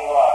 in life.